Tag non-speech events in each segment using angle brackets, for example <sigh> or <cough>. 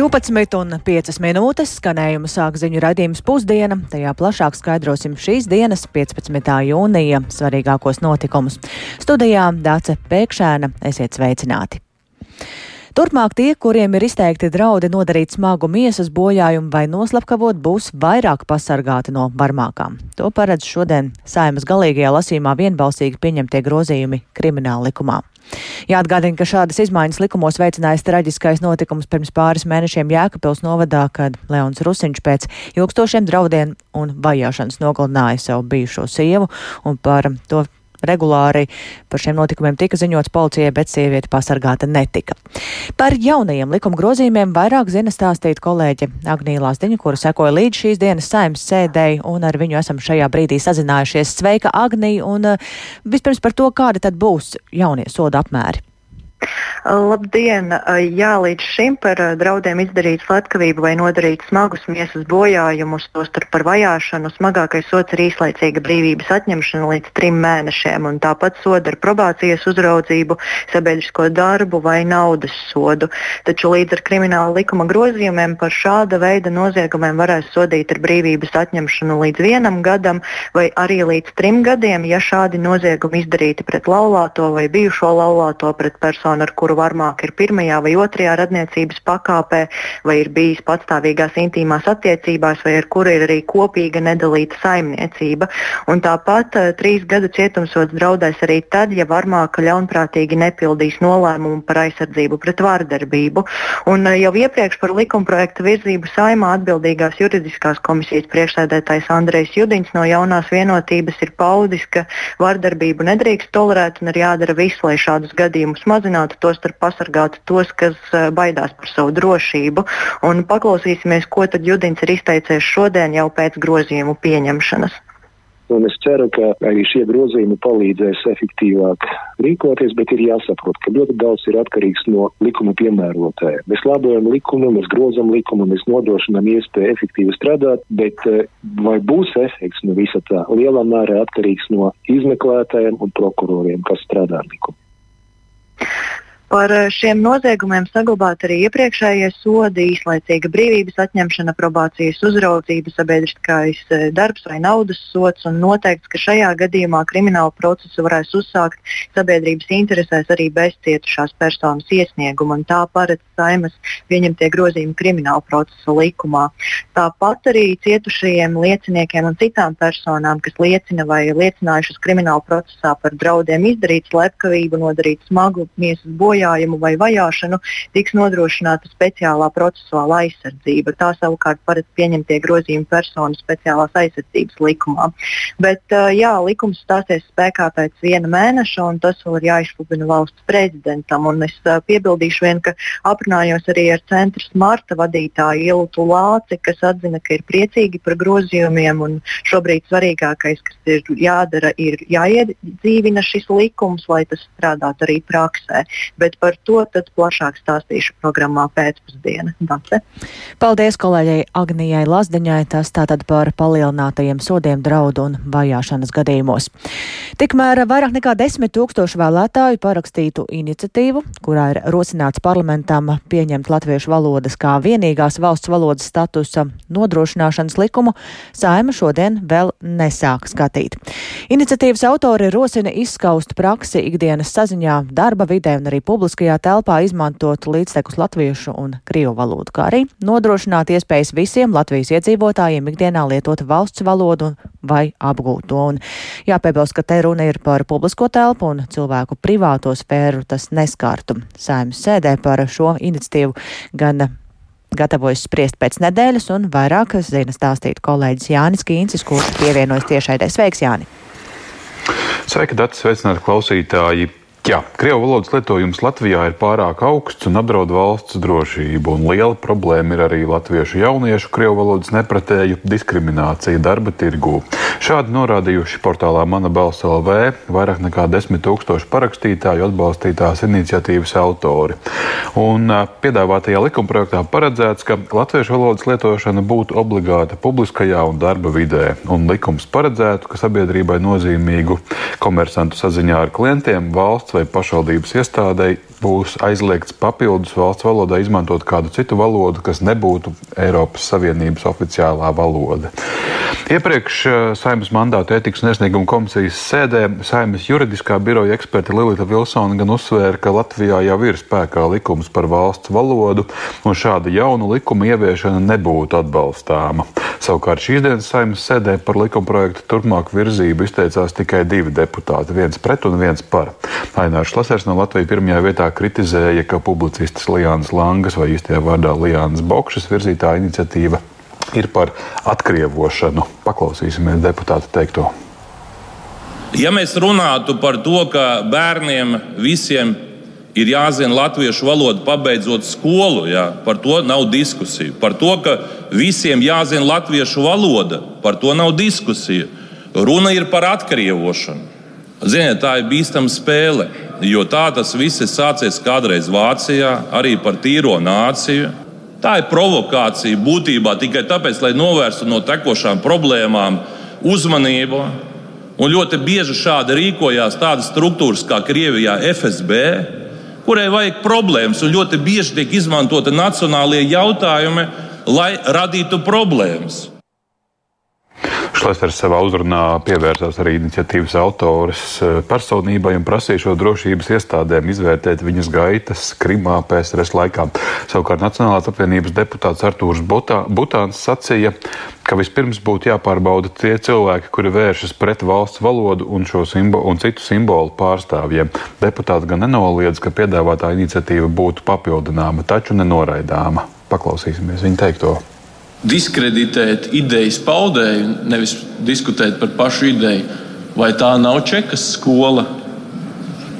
12 un 5 minūtes skanējumu sāk ziņu raidījums pusdiena. Tajā plašāk skaidrosim šīs dienas, 15. jūnija, svarīgākos notikumus. Studijā Dāce Pēkšēna, esiet sveicināti! Turpmāk tie, kuriem ir izteikti draudi nodarīt smagu miesas bojājumu vai noslapkavot, būs vairāk pasargāti no varmākām. To paredz šodien saimas galīgajā lasījumā vienbalsīgi pieņemtie grozījumi krimināla likumā. Jāatgādina, ka šādas izmaiņas likumos veicinājis traģiskais notikums pirms pāris mēnešiem Jēkabpils novadā, kad Leons Rusiņš pēc ilgstošiem draudiem un vajāšanas nogalināja savu bijušo sievu, un par to regulāri par šiem notikumiem tika ziņots policijai, bet sieviete pasargāta netika. Par jaunajiem likuma grozījumiem vairāk zina stāstīt kolēģe Agnija Lāsdiņa, kura sekoja līdz šīs dienas saimnes sēdēji, un ar viņu esam šajā brīdī sazinājušies. Sveika, Agnija, un uh, vispirms par to, kādi tad būs jaunie soda apmēri. Labdien! Jā, līdz šim par draudiem izdarīt slepkavību vai nodarīt smagus miesas bojājumus, tostarp par vajāšanu, smagākais sots ir īslaicīga brīvības atņemšana līdz trim mēnešiem, un tāpat soda ar probācijas uzraudzību, sabiedrisko darbu vai naudas sodu. Taču līdz ar krimināla likuma grozījumiem par šāda veida noziegumiem varēs sodīt ar brīvības atņemšanu līdz vienam gadam vai arī līdz trim gadiem, ja šādi noziegumi izdarīti pret laulāto vai bijušo laulāto pret personu, ar kuru kuru varmāk ir pirmajā vai otrajā radniecības pakāpē, vai ir bijis patstāvīgās intīmās attiecībās, vai ar kuru ir arī kopīga nedalīta saimniecība. Un tāpat uh, trīs gadu cietumsods draudēs arī tad, ja varmāka ļaunprātīgi nepildīs nolēmumu par aizsardzību pret vārdarbību. Un uh, jau iepriekš par likumprojektu virzību saimā atbildīgās juridiskās komisijas priekšsēdētājs Andrejs Judiņš no jaunās vienotības ir paudis, ka vārdarbību nedrīkst tolerēt un ir jādara viss, lai šādus gadījumus mazinātu, tos tostarp pasargāt tos, kas eh, baidās par savu drošību. Un paklausīsimies, ko tad Judins ir izteicies šodien jau pēc grozījumu pieņemšanas. Un es ceru, ka arī šie grozījumi palīdzēs efektīvāk rīkoties, bet ir jāsaprot, ka ļoti daudz ir atkarīgs no likuma piemērotājiem. Mēs labojam likumu, mēs grozam likumu, mēs nodrošinām iespēju efektīvi strādāt, bet eh, vai būs efekts no visa tā lielā mērā atkarīgs no izmeklētājiem un prokuroriem, kas strādā ar likumu. Par eh, šiem noziegumiem saglabāt arī iepriekšējie sodi, īslaicīga brīvības atņemšana, probācijas uzraudzība, sabiedriskais eh, darbs vai naudas sots. Noteikts, ka šajā gadījumā kriminālu procesu varēs uzsākt sabiedrības interesēs arī bez cietušās personas iesnieguma. Tā paredz saimas pieņemtie grozījumi krimināla procesa likumā. Tāpat arī cietušajiem lieciniekiem un citām personām, kas liecina vai liecinājušas krimināla procesā par draudiem izdarīt slepkavību, nodarīt smagu miesas bojājumu bojājumu vai vajāšanu, tiks nodrošināta speciālā procesuāla aizsardzība. Tā savukārt paredz pieņemtie grozījumi personu speciālās aizsardzības likumā. Bet jā, likums stāsies spēkā pēc viena mēneša, un tas vēl ir jāizsludina valsts prezidentam. Un es piebildīšu vien, ka aprunājos arī ar centra Marta vadītāju Iltu Lāci, kas atzina, ka ir priecīgi par grozījumiem, un šobrīd svarīgākais, kas ir jādara, ir jāiedzīvina šis likums, lai tas strādātu arī praksē. Bet bet par to plašāk stāstīšu programmā pēcpusdienā. Paldies kolēģei Agnijai Lazdiņai, tas tātad par palielinātajiem sodiem draudu un vajāšanas gadījumos. Tikmēr vairāk nekā desmit tūkstoši vēlētāju parakstītu iniciatīvu, kurā ir rosināts parlamentam pieņemt latviešu valodas kā vienīgās valsts valodas statusa nodrošināšanas likumu, saima šodien vēl nesāk skatīt. Iniciatīvas autori rosina izskaust praksi ikdienas saziņā, darba vidē un arī publiskā publiskajā telpā izmantot līdztekus latviešu un krievu valodu, kā arī nodrošināt iespējas visiem Latvijas iedzīvotājiem ikdienā lietot valsts valodu vai apgūt to. Un jāpiebilst, ka te runa ir par publisko telpu un cilvēku privāto sfēru tas neskārtu. Sēmas sēdē par šo iniciatīvu gan gatavojas spriest pēc nedēļas, un vairāk zina stāstīt kolēģis Jānis Kīncis, kurš pievienojas tiešai Sveiks, Jāni! Sveiki, Dārts! Sveicināti klausītāji! Jā, krievu valodas lietojums Latvijā ir pārāk augsts un apdraud valsts drošību. Un liela problēma ir arī latviešu jauniešu krievu valodas nepratēju diskriminācija darba tirgū. Šādi norādījuši portālā Mana balss LV vairāk nekā 10 tūkstoši parakstītāju atbalstītās iniciatīvas autori. Un piedāvātajā likumprojektā paredzēts, ka latviešu valodas lietošana būtu obligāta publiskajā un darba vidē. Un likums paredzētu, ka sabiedrībai nozīmīgu komersantu saziņā ar klientiem valsts vai pašvaldības iestādei būs aizliegts papildus valsts valodā izmantot kādu citu valodu, kas nebūtu Eiropas Savienības oficiālā valoda. Iepriekš eh, Saimnes mandāta ētikas un iesnieguma komisijas sēdē Saimnes juridiskā biroja eksperta Lilita Vilsona gan uzsvēra, ka Latvijā jau ir spēkā likums par valsts valodu, un šāda jauna likuma ieviešana nebūtu atbalstāma. Savukārt šīs dienas Saimnes sēdē par likuma projektu turpmāk virzību izteicās tikai divi deputāti, viens pret un viens par. Ainārs Lasers no Latvijas pirmajā vietā kritizēja, ka publicistas Lijānas Langas vai īstajā vārdā Lijānas Bokšas virzītā iniciatīva ir par atkrievošanu. Paklausīsimies deputāta teikto. Ja mēs runātu par to, ka bērniem visiem ir jāzina latviešu valoda, pabeidzot skolu, jā, par to nav diskusiju. Par to, ka visiem jāzina latviešu valoda, par to nav diskusija. Runa ir par atkrievošanu. Ziniet, tā ir bīstama spēle, jo tā tas viss ir sācies kādreiz Vācijā, arī par tīro nāciju. Tā ir provokācija būtībā tikai tāpēc, lai novērstu no tekošām problēmām uzmanību. Un ļoti bieži šādi rīkojās tādas struktūras kā Krievijā FSB, kurai vajag problēmas, un ļoti bieži tiek izmantota nacionālie jautājumi, lai radītu problēmas. Šlesners savā uzrunā pievērsās arī iniciatīvas autores eh, personībai un prasīja šo drošības iestādēm izvērtēt viņas gaitas Krimā PSRS laikā. Savukārt Nacionālās apvienības deputāts Artūrs Butāns sacīja, ka vispirms būtu jāpārbauda tie cilvēki, kuri vēršas pret valsts valodu un, simbo un citu simbolu pārstāvjiem. Deputāts gan nenoliedz, ka piedāvātā iniciatīva būtu papildināma, taču nenoraidāma. Paklausīsimies viņa teikto diskreditēt idejas paudēju, nevis diskutēt par pašu ideju. Vai tā nav čekas skola,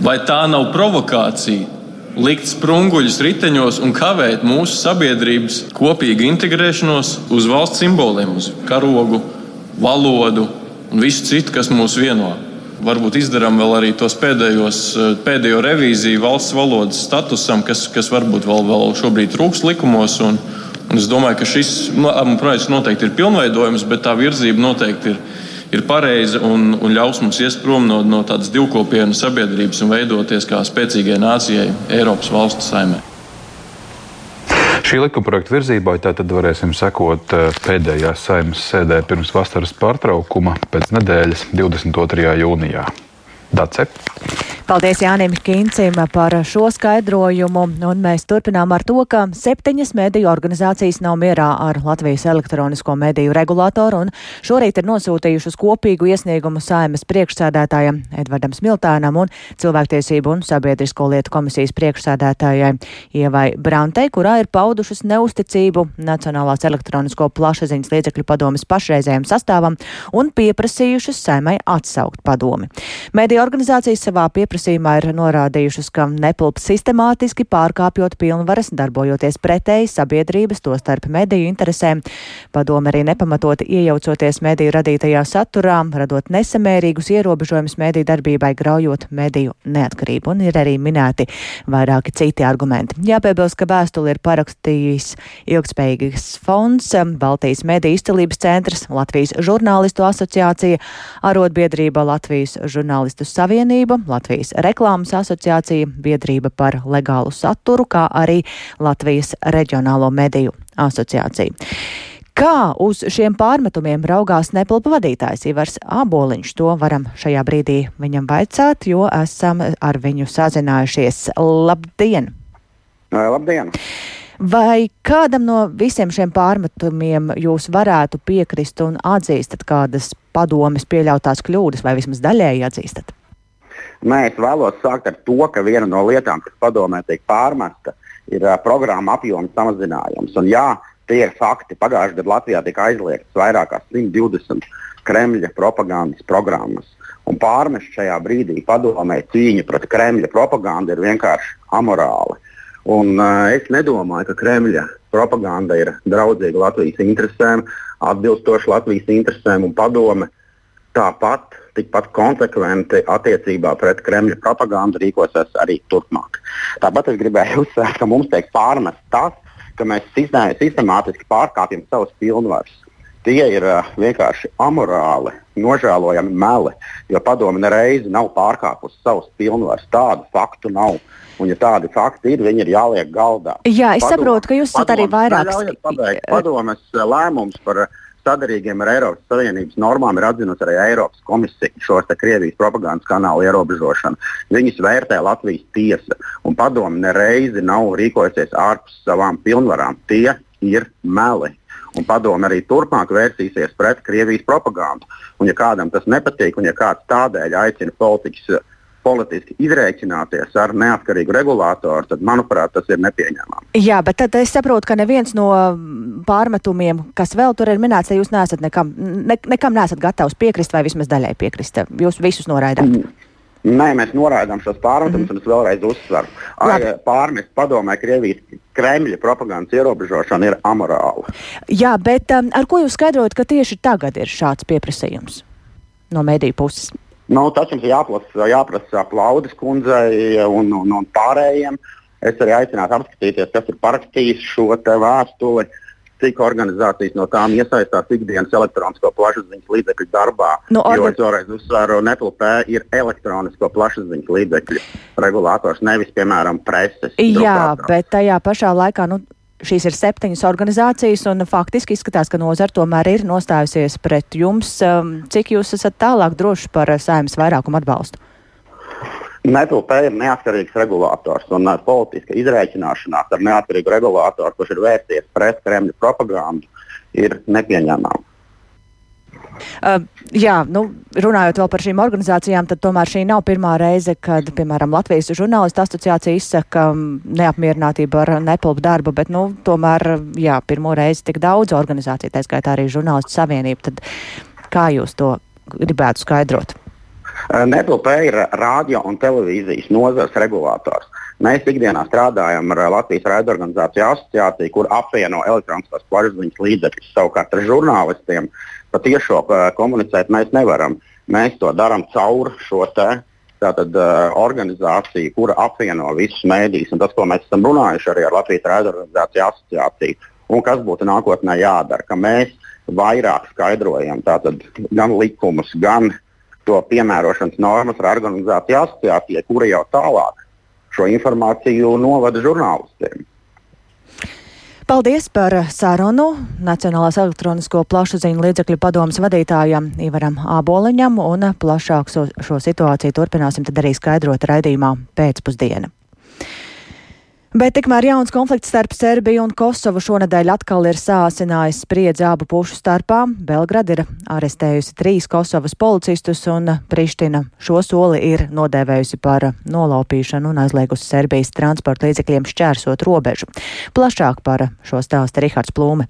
vai tā nav provokācija? Likt sprunguļus riteņos un kavēt mūsu sabiedrības kopīgu integrēšanos uz valsts simboliem, uz karogu, valodu un visu citu, kas mūs vieno. Varbūt izdarām vēl arī tos pēdējos, pēdējo revīziju valsts valodas statusam, kas, kas varbūt vēl, vēl šobrīd trūks likumos. Un, Un es domāju, ka šis nu, projekts noteikti ir pilnveidojams, bet tā virzība noteikti ir, ir pareiza un, un ļaus mums iest prom no, no tādas divkopienu sabiedrības un veidoties kā spēcīgai nācijai Eiropas valstu saimē. Šī likuma projekta virzībai tātad varēsim sekot eh, pēdējā saimnes sēdē pirms vasaras pārtraukuma pēc nedēļas 22. jūnijā. Dace. Paldies Jānim Kincim par šo skaidrojumu, un mēs turpinām ar to, ka septiņas mediju organizācijas nav mierā ar Latvijas elektronisko mediju regulātoru, un šorīt ir nosūtījušas kopīgu iesniegumu saimas priekšsēdētājam Edvardam Smiltēnam un cilvēktiesību un sabiedrisko lietu komisijas priekšsēdētājai Ievai Brantei, kurā ir paudušas neusticību Nacionālās elektronisko plašsaziņas līdzekļu padomas pašreizējiem sastāvam un pieprasījušas saimai atsaukt padomi. Mediju organizācijas savā pieprasījumā pieprasījumā ir norādījušas, ka nepilps sistemātiski pārkāpjot pilnvaras, darbojoties pretēji sabiedrības, to starp mediju interesēm. Padome arī nepamatoti iejaucoties mediju radītajā saturā, radot nesamērīgus ierobežojumus mediju darbībai, graujot mediju neatkarību. Un ir arī minēti vairāki citi argumenti. Jāpiebilst, ka vēstuli ir parakstījis ilgspējīgas fonds, Baltijas mediju izcelības centrs, Latvijas žurnālistu asociācija, arotbiedrība Latvijas žurnālistu savienība, Latvijas Latvijas reklāmas asociācija, biedrība par legālu saturu, kā arī Latvijas reģionālo mediju asociācija. Kā uz šiem pārmetumiem raugās nepilpa vadītājs Ivars Āboliņš? To varam šajā brīdī viņam vaicāt, jo esam ar viņu sazinājušies. Labdien! Labdien! Vai kādam no visiem šiem pārmetumiem jūs varētu piekrist un atzīstat kādas padomes pieļautās kļūdas, vai vismaz daļēji atzīstat? Nē, es vēlos sākt ar to, ka viena no lietām, kas padomē tiek pārmesta, ir uh, programma apjoma samazinājums. Un, jā, tie ir fakti. Pagājušajā gadā Latvijā tika aizliegts vairāk kā 120 Kremļa propagandas programmas. Un pārmest šajā brīdī padomē cīņa pret Kremļa propagandu ir vienkārši amorāli. Un, uh, es nedomāju, ka Kremļa propaganda ir draudzīga Latvijas interesēm, atbilstoša Latvijas interesēm un padome tāpat tikpat konsekventi attiecībā pret Kremļa propagandu rīkosies arī turpmāk. Tāpat es gribēju uzsvērt, ka mums tiek pārmests tas, ka mēs sistemātiski pārkāpjam savas pilnvaras. Tie ir uh, vienkārši amorāli, nožēlojami meli, jo padomi nereizi nav pārkāpusi savus pilnvarus. Tādu faktu nav. Un, ja tādi fakti ir, viņi ir jāliek galdā. Jā, es Padom, saprotu, ka jūs esat arī vairākas. Padomas lēmums par sadarīgiem ar Eiropas Savienības normām ir atzinusi arī Eiropas komisija šos Krievijas propagandas kanālu ierobežošanu. Viņus vērtē Latvijas tiesa, un padomu nereizi nav rīkojusies ārpus savām pilnvarām. Tie ir meli. Un padomu arī turpmāk vērsīsies pret Krievijas propagandu. Un, ja kādam tas nepatīk, un ja kāds tādēļ aicina politiķus politiski izreikināties ar neatkarīgu regulātoru, tad, manuprāt, tas ir nepieņemami. Jā, bet tad es saprotu, ka neviens no pārmetumiem, kas vēl tur ir minēts, jūs neesat nekam, ne, nekam neesat gatavs piekrist vai vismaz daļai piekrist. Jūs visus noraidāt. Mm. Nē, mēs noraidām šos pārmetumus, mm -hmm. un es vēlreiz uzsveru. Pārmest padomē Krievijas Kremļa propagandas ierobežošana ir amorāla. Jā, bet um, ar ko jūs skaidrojat, ka tieši tagad ir šāds pieprasījums no mediju puses? Nu, tas jums jāprasa, jāprasa Plaudas kundzei un, un, un pārējiem. Es arī aicinātu apskatīties, kas ir parakstījis šo vēstuli, cik organizācijas no tām iesaistās ikdienas elektronisko plašsaziņas līdzekļu darbā. Nu, organ... Jo es vēlreiz uzsveru, NPLP ir elektronisko plašsaziņas līdzekļu regulators, nevis, piemēram, preses. Jā, bet tajā pašā laikā. Nu... Šīs ir septiņas organizācijas, un faktiski izskatās, ka nozara tomēr ir nostājusies pret jums. Um, cik jūs esat tālāk droši par saimnes vairākumu atbalstu? NPLP ir neatkarīgs regulators, un uh, politiska izreikināšanās ar neatkarīgu regulātoru, kurš ir vērsties pret Kremļa propagandu, ir nepieņemama. Uh, jā, nu, runājot vēl par šīm organizācijām, tad tomēr šī nav pirmā reize, kad, piemēram, Latvijas žurnālistu asociācija izsaka um, neapmierinātību ar nepilnu darbu, bet, nu, tomēr, jā, pirmo reizi tik daudz organizāciju, tā skaitā arī žurnālistu savienība. Tad kā jūs to gribētu skaidrot? Uh, NPLP ir radio un televīzijas nozars regulators. Mēs ikdienā strādājam ar Latvijas raidorganizāciju asociāciju, kur apvieno elektroniskās plašsaziņas līdzekļus savukārt ar žurnālistiem. Uh, patiešo komunicēt mēs nevaram. Mēs to darām caur šo te, tātad, uh, organizāciju, kura apvieno visus mēdījus. Tas, ko mēs esam runājuši arī ar Latvijas raidorganizāciju asociāciju, un kas būtu nākotnē jādara, ka mēs vairāk skaidrojam tātad, gan likumus, gan to piemērošanas normas ar organizāciju asociācijai, kura jau tālāk šo informāciju novada žurnālistiem. Paldies par sarunu Nacionālās elektronisko plašsaziņu līdzekļu padomas vadītājam Ivaram Āboliņam un plašāk šo, šo situāciju turpināsim tad arī skaidrot raidījumā pēcpusdiena. Bet tikmēr jauns konflikts starp Serbiju un Kosovu šonadēļ atkal ir sāsinājis spriedzi abu pušu starpā. Belgrada ir arestējusi trīs Kosovas policistus un Priština šo soli ir nodēvējusi par nolaupīšanu un aizliegusi Serbijas transporta līdzekļiem šķērsot robežu. Plašāk par šo stāstu Rihards Plūme.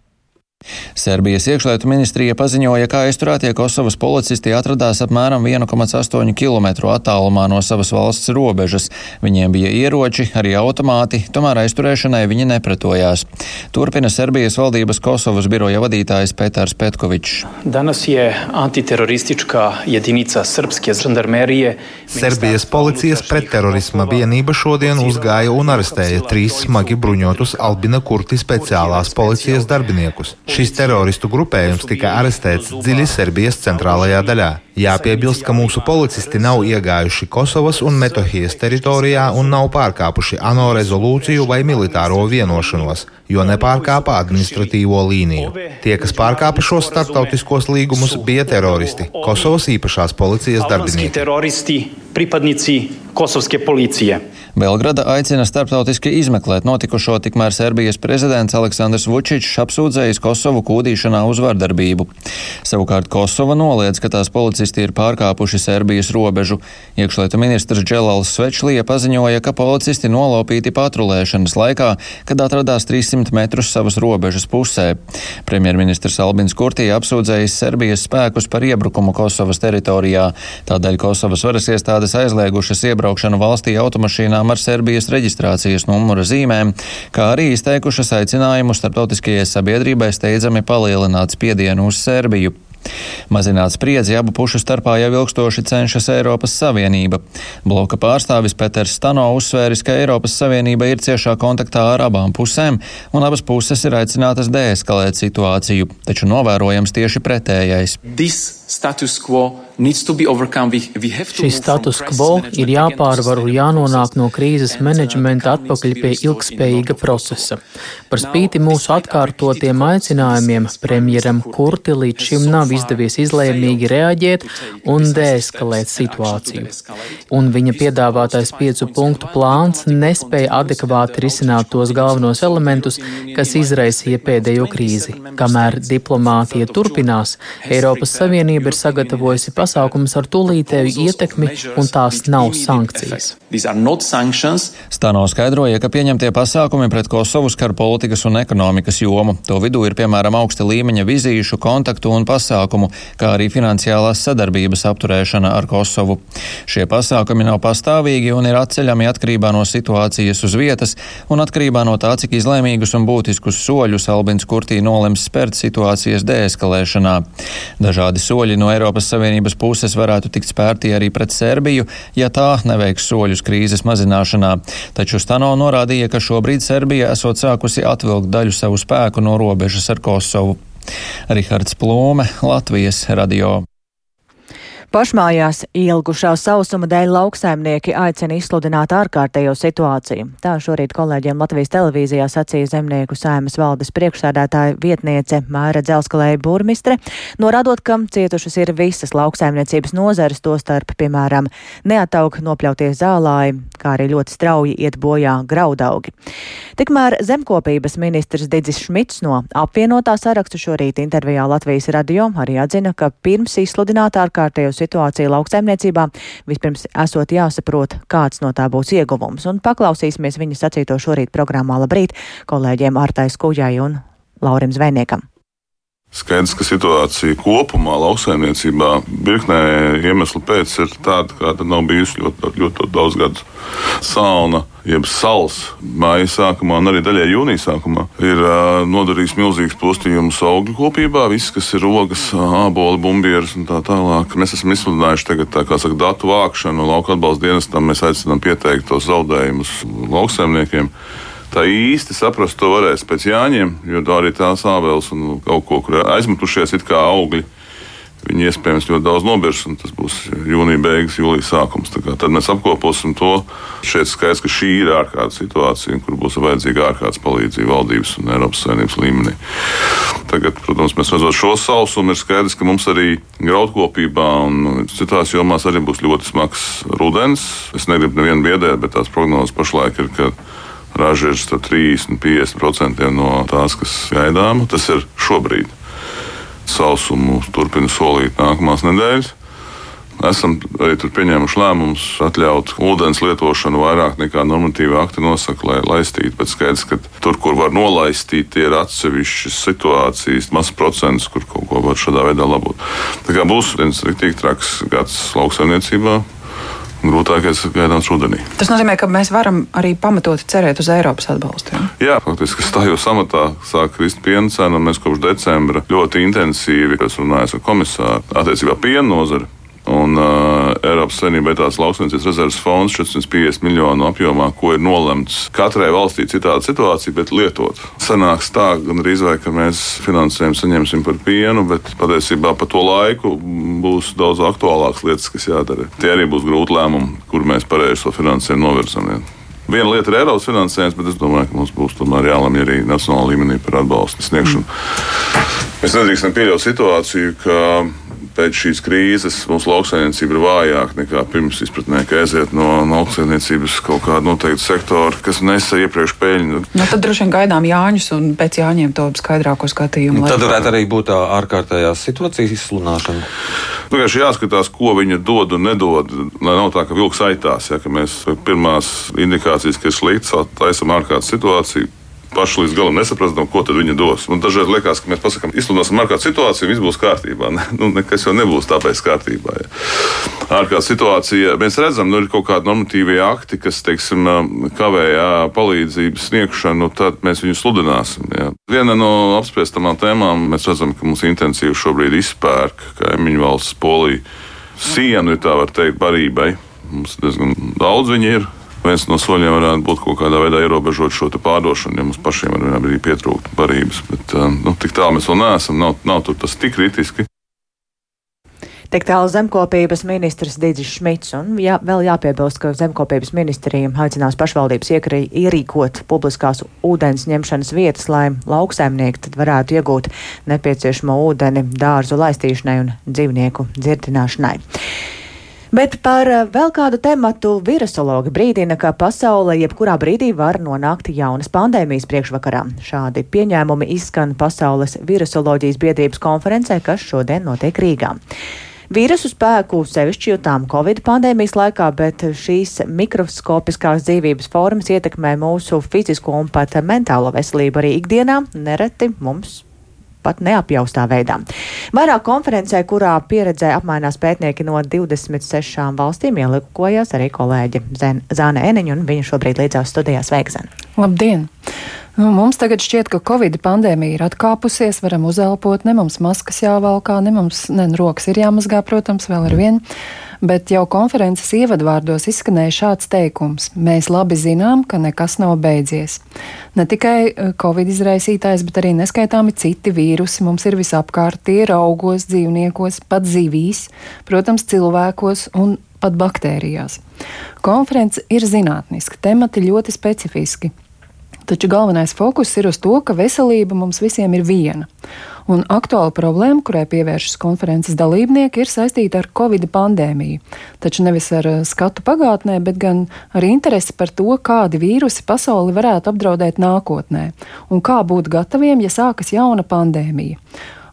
Serbijas iekšlietu ministrija paziņoja, ka aizturētie Kosovas policisti atradās apmēram 1,8 km attālumā no savas valsts robežas. Viņiem bija ieroči, arī automāti, tomēr aizturēšanai viņi nepretojās. Turpina Serbijas valdības Kosovas biroja vadītājs Petars Petkovičs. Serbijas policijas pretterorisma vienība šodien uzgāja un arestēja trīs smagi bruņotus Albina Kurti speciālās policijas darbiniekus. Šis teroristu grupējums tika arestēts dziļi Serbijas centrālajā daļā. Jāpiebilst, ka mūsu policisti nav iegājuši Kosovas un Metohijas teritorijā un nav pārkāpuši ANO rezolūciju vai militāro vienošanos, jo nepārkāpa administratīvo līniju. Tie, kas pārkāpa šos starptautiskos līgumus, bija teroristi, Kosovas īpašās policijas darbinieki. Kosovskie policija. Belgrada aicina starptautiski izmeklēt notikušo, tikmēr Serbijas prezidents Aleksandrs Vučičs apsūdzējis Kosovu kūdīšanā uz vardarbību. Savukārt Kosova noliedz, ka tās policisti ir pārkāpuši Serbijas robežu. Iekšlietu ministrs Dželals Svečlija paziņoja, ka policisti nolaupīti patrulēšanas laikā, kad atradās 300 metrus savas robežas pusē. Premjerministrs Albins Kurtī apsūdzējis Serbijas spēkus par iebrukumu Kosovas teritorijā. Tādēļ Kosovas varas iestādes aizliegušas iebraukšanu valstī automašīnām ar Serbijas reģistrācijas numura zīmēm, kā arī izteikušas aicinājumu starptautiskajai sabiedrībai steidzami palielināt spiedienu uz Serbiju. Mazināt spriedzi abu pušu starpā jau ilgstoši cenšas Eiropas Savienība. Bloka pārstāvis Peters Stano uzsvēris, ka Eiropas Savienība ir ciešā kontaktā ar abām pusēm, un abas puses ir aicinātas deeskalēt situāciju, taču novērojams tieši pretējais. This Šis status quo ir jāpārvar un jānonāk no krīzes menedžmenta atpakaļ pie ilgspējīga procesa. Par spīti mūsu atkārtotiem aicinājumiem premjeram Kurti līdz šim nav izdevies izlēmīgi reaģēt un deeskalēt situāciju. Un viņa piedāvātais piecu punktu plāns nespēja adekvāti risināt tos galvenos elementus, kas izraisīja pēdējo krīzi. Kamēr diplomātija turpinās, Eiropas Savienība ir sagatavojusi pasākumu pasākumus ar tūlītēju ietekmi, un tās nav sankcijas. Stano skaidroja, ka pieņemtie pasākumi pret Kosovu skar politikas un ekonomikas jomu. To vidū ir piemēram augsta līmeņa vizīšu, kontaktu un pasākumu, kā arī finansiālās sadarbības apturēšana ar Kosovu. Šie pasākumi nav pastāvīgi un ir atceļami atkarībā no situācijas uz vietas un atkarībā no tā, cik izlēmīgus un būtiskus soļus Albins Kurtī nolems spērt situācijas deeskalēšanā. Dažādi soļi no Eiropas Savienības puses varētu tikt spērti arī pret Serbiju, ja tā neveiks soļus krīzes mazināšanā. Taču Stano norādīja, ka šobrīd Serbija esot sākusi atvilkt daļu savu spēku no robežas ar Kosovu. Rihards Plūme, Latvijas radio. Pašmājās ilgušā sausuma dēļ lauksaimnieki aicina izsludināt ārkārtējo situāciju. Tā šorīt kolēģiem Latvijas televīzijā sacīja zemnieku saimas valdes priekšsēdētāja vietniece Māra Dzelskalēja burmistre, norādot, ka cietušas ir visas lauksaimniecības nozares, to starp, piemēram, neataug nopļauties zālāji, kā arī ļoti strauji iet bojā graudaugi. Tikmēr zemkopības ministrs Digis Šmits no apvienotā sarakstu šorīt intervijā Latvijas radio arī atzina, ka pirms izsludināt ārkārtējo situāciju lauksaimniecībā, vispirms esot jāsaprot, kāds no tā būs ieguvums. Un paklausīsimies viņa sacīto šorīt programmā Labrīt kolēģiem Ārtais Kujai un Laurim Zvejniekam. Skaidrs, ka situācija kopumā lauksaimniecībā virknē iemeslu pēc ir tāda, kāda nav bijusi ļoti, ļoti, daudz gadu. Salna, jeb sals, māja sākumā un arī daļai jūnija sākumā ir uh, nodarījis milzīgs postījumus augļu kopībā. Viss, kas ir rogas, āboli, bumbieris un tā tālāk. Mēs esam izsludinājuši tagad tā kā saka datu vākšanu lauka atbalsta dienestam. Mēs aicinām pieteikt tos zaudējumus lauksaimniekiem tā īsti saprast to varēs pēc Jāņiem, jo tā arī tās ābeles un kaut ko, kur aizmetušies it kā augļi. Viņi iespējams ļoti daudz nobirs, un tas būs jūnija beigas, jūlijas sākums. Tad mēs apkoposim to. Šeit skaidrs, ka šī ir ārkārtas situācija, kur būs vajadzīga ārkārtas palīdzība valdības un Eiropas Savienības līmenī. Tagad, protams, mēs redzam šo sausumu, ir skaidrs, ka mums arī graudkopībā un citās jomās arī būs ļoti smags rudens. Es negribu nevienu biedēt, bet tās prognozes pašlaik ir, ka raža ir 30-50% no tās, kas gaidāma. Tas ir šobrīd. Sausumu turpina solīt nākamās nedēļas. Esam arī pieņēmuši lēmumus atļaut ūdens lietošanu vairāk nekā normatīva akti nosaka, lai laistītu. Bet skaidrs, ka tur, kur var nolaistīt, ir atsevišķas situācijas, mazs procents, kur kaut ko var šādā veidā labot. Tā kā būs viens rīktīgi traks gads lauksaimniecībā, grūtākais gaidāms rudenī. Tas nozīmē, ka mēs varam arī pamatot cerēt uz Eiropas atbalstu. Ja? Jā, faktiski stājos amatā, sāk krist piena cena, un mēs kopš decembra ļoti intensīvi runājuši ar komisāru attiecībā piena nozari Un uh, Eiropas Savienībai tās lauksaimniecības rezerves fonds 450 miljonu apjomā, ko ir nolemts katrai valstī citāda situācija, bet lietot. Sanāks tā, gan arī vai, ka mēs finansējumu saņemsim par pienu, bet patiesībā pa to laiku būs daudz aktuālākas lietas, kas jādara. Tie arī būs grūti lēmumi, kur mēs pareizi to finansējumu novirzam. Viena lieta ir Eiropas finansējums, bet es domāju, ka mums būs tomēr jālemj arī nacionālā līmenī par atbalstu sniegšanu. Mēs nedrīkstam pieļaut situāciju, ka pēc šīs krīzes mūsu lauksaimniecība ir vājāka nekā pirms izpratnē, ka aiziet no lauksaimniecības kaut kāda noteikta sektora, kas nesa iepriekš peļņu. Nu, tad droši vien gaidām Jāņus un pēc Jāņiem to skaidrāko skatījumu. Tad varētu arī būt tā ārkārtējās situācijas izsludināšana. Vienkārši jāskatās, ko viņa dod un nedod. Lai nav tā, ka vilks aitās, ja ka mēs pirmās indikācijas, ka ir slikts, taisam ārkārtas situāciju paši līdz galam nesaprotam, ko tad viņi dos. Un dažreiz liekas, ka mēs pasakām, izsludināsim ārkārtas situāciju, viss būs kārtībā. <laughs> Ne? Nu, nekas jau nebūs tāpēc kārtībā. Ja. Ārkārtas situācija, mēs redzam, nu, ir kaut kādi normatīvie akti, kas, teiksim, kavē jā, palīdzības sniegšanu, tad mēs viņus sludināsim. Jā. Viena no apspriestamām tēmām mēs redzam, ka mums intensīvi šobrīd izpērk kaimiņu valsts Polija sienu, ja tā var teikt, barībai. Mums diezgan daudz viņi ir viens no soļiem varētu būt kaut kādā veidā ierobežot šo pārdošanu, ja mums pašiem var vienā brīdī pietrūkt barības. Bet eh, nu, tik tālu mēs vēl neesam, nav, nav tas tik kritiski. Tik tālu zemkopības ministrs Digis Šmits, un jā, vēl jāpiebilst, ka zemkopības ministrija aicinās pašvaldības iekrī, ierīkot publiskās ūdens ņemšanas vietas, lai lauksaimnieki varētu iegūt nepieciešamo ūdeni dārzu laistīšanai un dzīvnieku dzirdināšanai. Bet par eh, vēl kādu tematu virusologi brīdina, ka pasaulē jebkurā brīdī var nonākt jaunas pandēmijas priekšvakarā. Šādi pieņēmumi izskan Pasaules virusoloģijas biedrības konferencē, kas šodien notiek Rīgā. Vīrusu spēku sevišķi jutām Covid pandēmijas laikā, bet šīs mikroskopiskās dzīvības formas ietekmē mūsu fizisko un pat mentālo veselību arī ikdienā. Nereti mums pat neapjaustā veidā. Vairāk konferencē, kurā pieredzē apmainās pētnieki no 26 valstīm, ielikojās arī kolēģi Zāne Eniņa, un viņa šobrīd līdzās studijās Veikzen. Labdien! Nu, mums tagad šķiet, ka Covid pandēmija ir atkāpusies, varam uzelpot, ne mums maskas jāvalkā, ne mums ne, rokas ir jāmazgā, protams, vēl ar vienu bet jau konferences ievadvārdos izskanēja šāds teikums: Mēs labi zinām, ka nekas nav beidzies. Ne tikai eh, covid izraisītājs, bet arī neskaitāmi citi vīrusi mums ir visapkārt, tie ir augos, dzīvniekos, pat zivīs, protams, cilvēkos un pat baktērijās. Konference ir zinātniska, temati ļoti specifiski. Taču galvenais fokus ir uz to, ka veselība mums visiem ir viena. Un aktuāla problēma, kurai pievēršas konferences dalībnieki, ir saistīta ar Covid pandēmiju. Taču nevis ar eh, skatu pagātnē, bet gan ar interesi par to, kādi vīrusi pasauli varētu apdraudēt nākotnē un kā būt gataviem, ja sākas jauna pandēmija.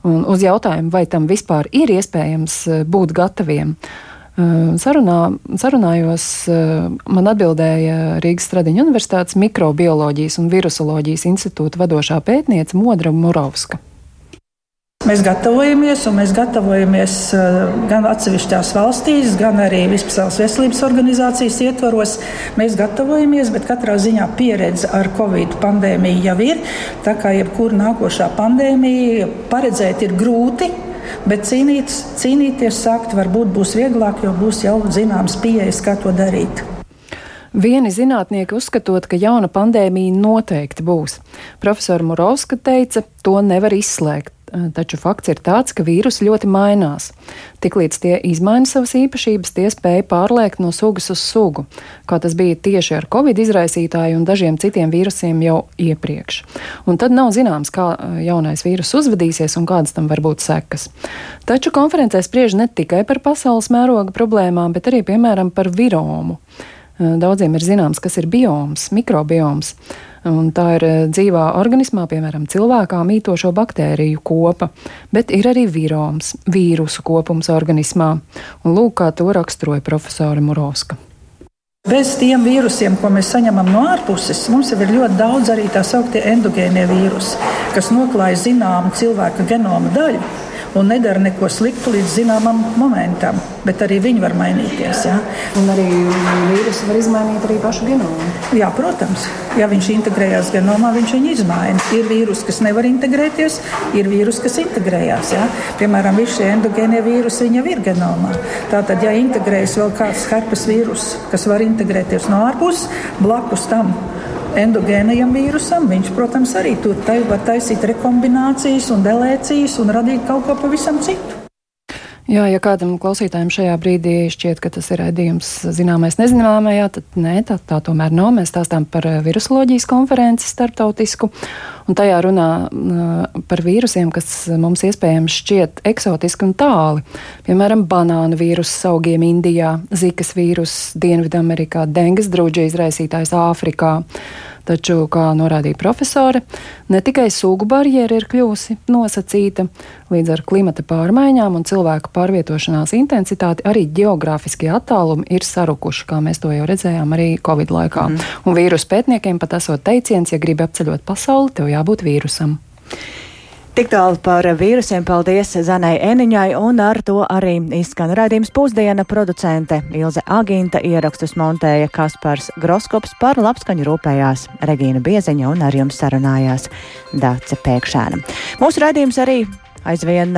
Un uz jautājumu, vai tam vispār ir iespējams eh, būt gataviem, Sarunā, sarunājos, man atbildēja Rīgas Stradiņa Universitātes mikrobioloģijas un virusoloģijas institūta vadošā pētniece Modra Murovska. Mēs gatavojamies, un mēs gatavojamies gan atsevišķās valstīs, gan arī Vispasaules veselības organizācijas ietvaros. Mēs gatavojamies, bet katrā ziņā pieredze ar Covid pandēmiju jau ir. Tā kā jebkura nākošā pandēmija paredzēt ir grūti, Bet cīnīt, cīnīties sākt varbūt būs vieglāk, jo būs jau zināms pieejas, kā to darīt. Vieni zinātnieki uzskatot, ka jauna pandēmija noteikti būs. Profesora Murovska teica, to nevar izslēgt. Eh, taču fakts ir tāds, ka vīrusi ļoti mainās. Tiklīdz tie izmaina savas īpašības, tie spēja pārliekt no sugas uz sugu, kā tas bija tieši ar covid izraisītāju un dažiem citiem vīrusiem jau iepriekš. Un tad nav zināms, kā eh, jaunais vīrus uzvedīsies un kādas tam var būt sekas. Taču konferencē spriež ne tikai par pasaules mēroga problēmām, bet arī, piemēram, par viromu. Eh, daudziem ir zināms, kas ir bioms, mikrobioms. Un tā ir eh, dzīvā organismā, piemēram, cilvēkā mītošo baktēriju kopa, bet ir arī viroms, vīrusu kopums organismā. Un lūk, kā to raksturoja profesora Murovska. Bez tiem vīrusiem, ko mēs saņemam no ārpuses, mums jau ir ļoti daudz arī tā sauktie endogēnie vīrusi, kas noklāja zināmu cilvēka genoma daļu un nedara neko sliktu līdz zināmam momentam. Bet arī viņi var mainīties. Ja? Un arī vīrusu var izmainīt arī pašu genomu. Jā, protams. Ja viņš integrējās genomā, viņš viņu izmaina. Ir vīrusi, kas nevar integrēties, ir vīrusi, kas integrējās. Ja? Piemēram, visi šie endogēnie vīrusi jau ir genomā. Tātad, ja integrējas vēl kāds herpes vīrus, kas var integrēties no ārpuses, blakus tam endogēnajam vīrusam, viņš, protams, arī tur var taisīt rekombinācijas un delēcijas un radīt kaut ko pavisam citu. Jā, ja kādam klausītājam šajā brīdī šķiet, ka tas ir redzējums zināmais nezināmajā, tad nē, tā, tā tomēr nav. Mēs stāstām par eh, virusoloģijas konferenci starptautisku, un tajā runā uh, par vīrusiem, kas mums iespējams šķiet eksotiski un tāli. Piemēram, banānu vīrusu augiem Indijā, zikas vīrusu Dienvidamerikā, dengas drūģa izraisītājs Āfrikā. Taču, kā norādīja profesore, ne tikai sugu barjera ir kļuvusi nosacīta, līdz ar klimata pārmaiņām un cilvēku pārvietošanās intensitāti arī geogrāfiskie attālumi ir sarukuši, kā mēs to jau redzējām arī Covid laikā. Mm. Un vīrusu pētniekiem pat esot teiciens, ja gribi apceļot pasauli, tev jābūt vīrusam. Tik tālu par vīrusiem. Paldies Zanai Eniņai, un ar to arī izskan raidījums pusdiena producente Ilze Agīnta ierakstus montēja Kaspars Groskops par labskaņu rūpējās Regīna Bieziņa un ar jums sarunājās Dāce Pēkšēna. Mūsu raidījums arī aizvien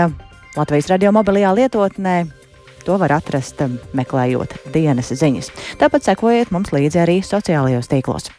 Latvijas radio mobilajā lietotnē. To var atrast meklējot dienas ziņas. Tāpat sekojiet mums līdzi arī sociālajos tīklos.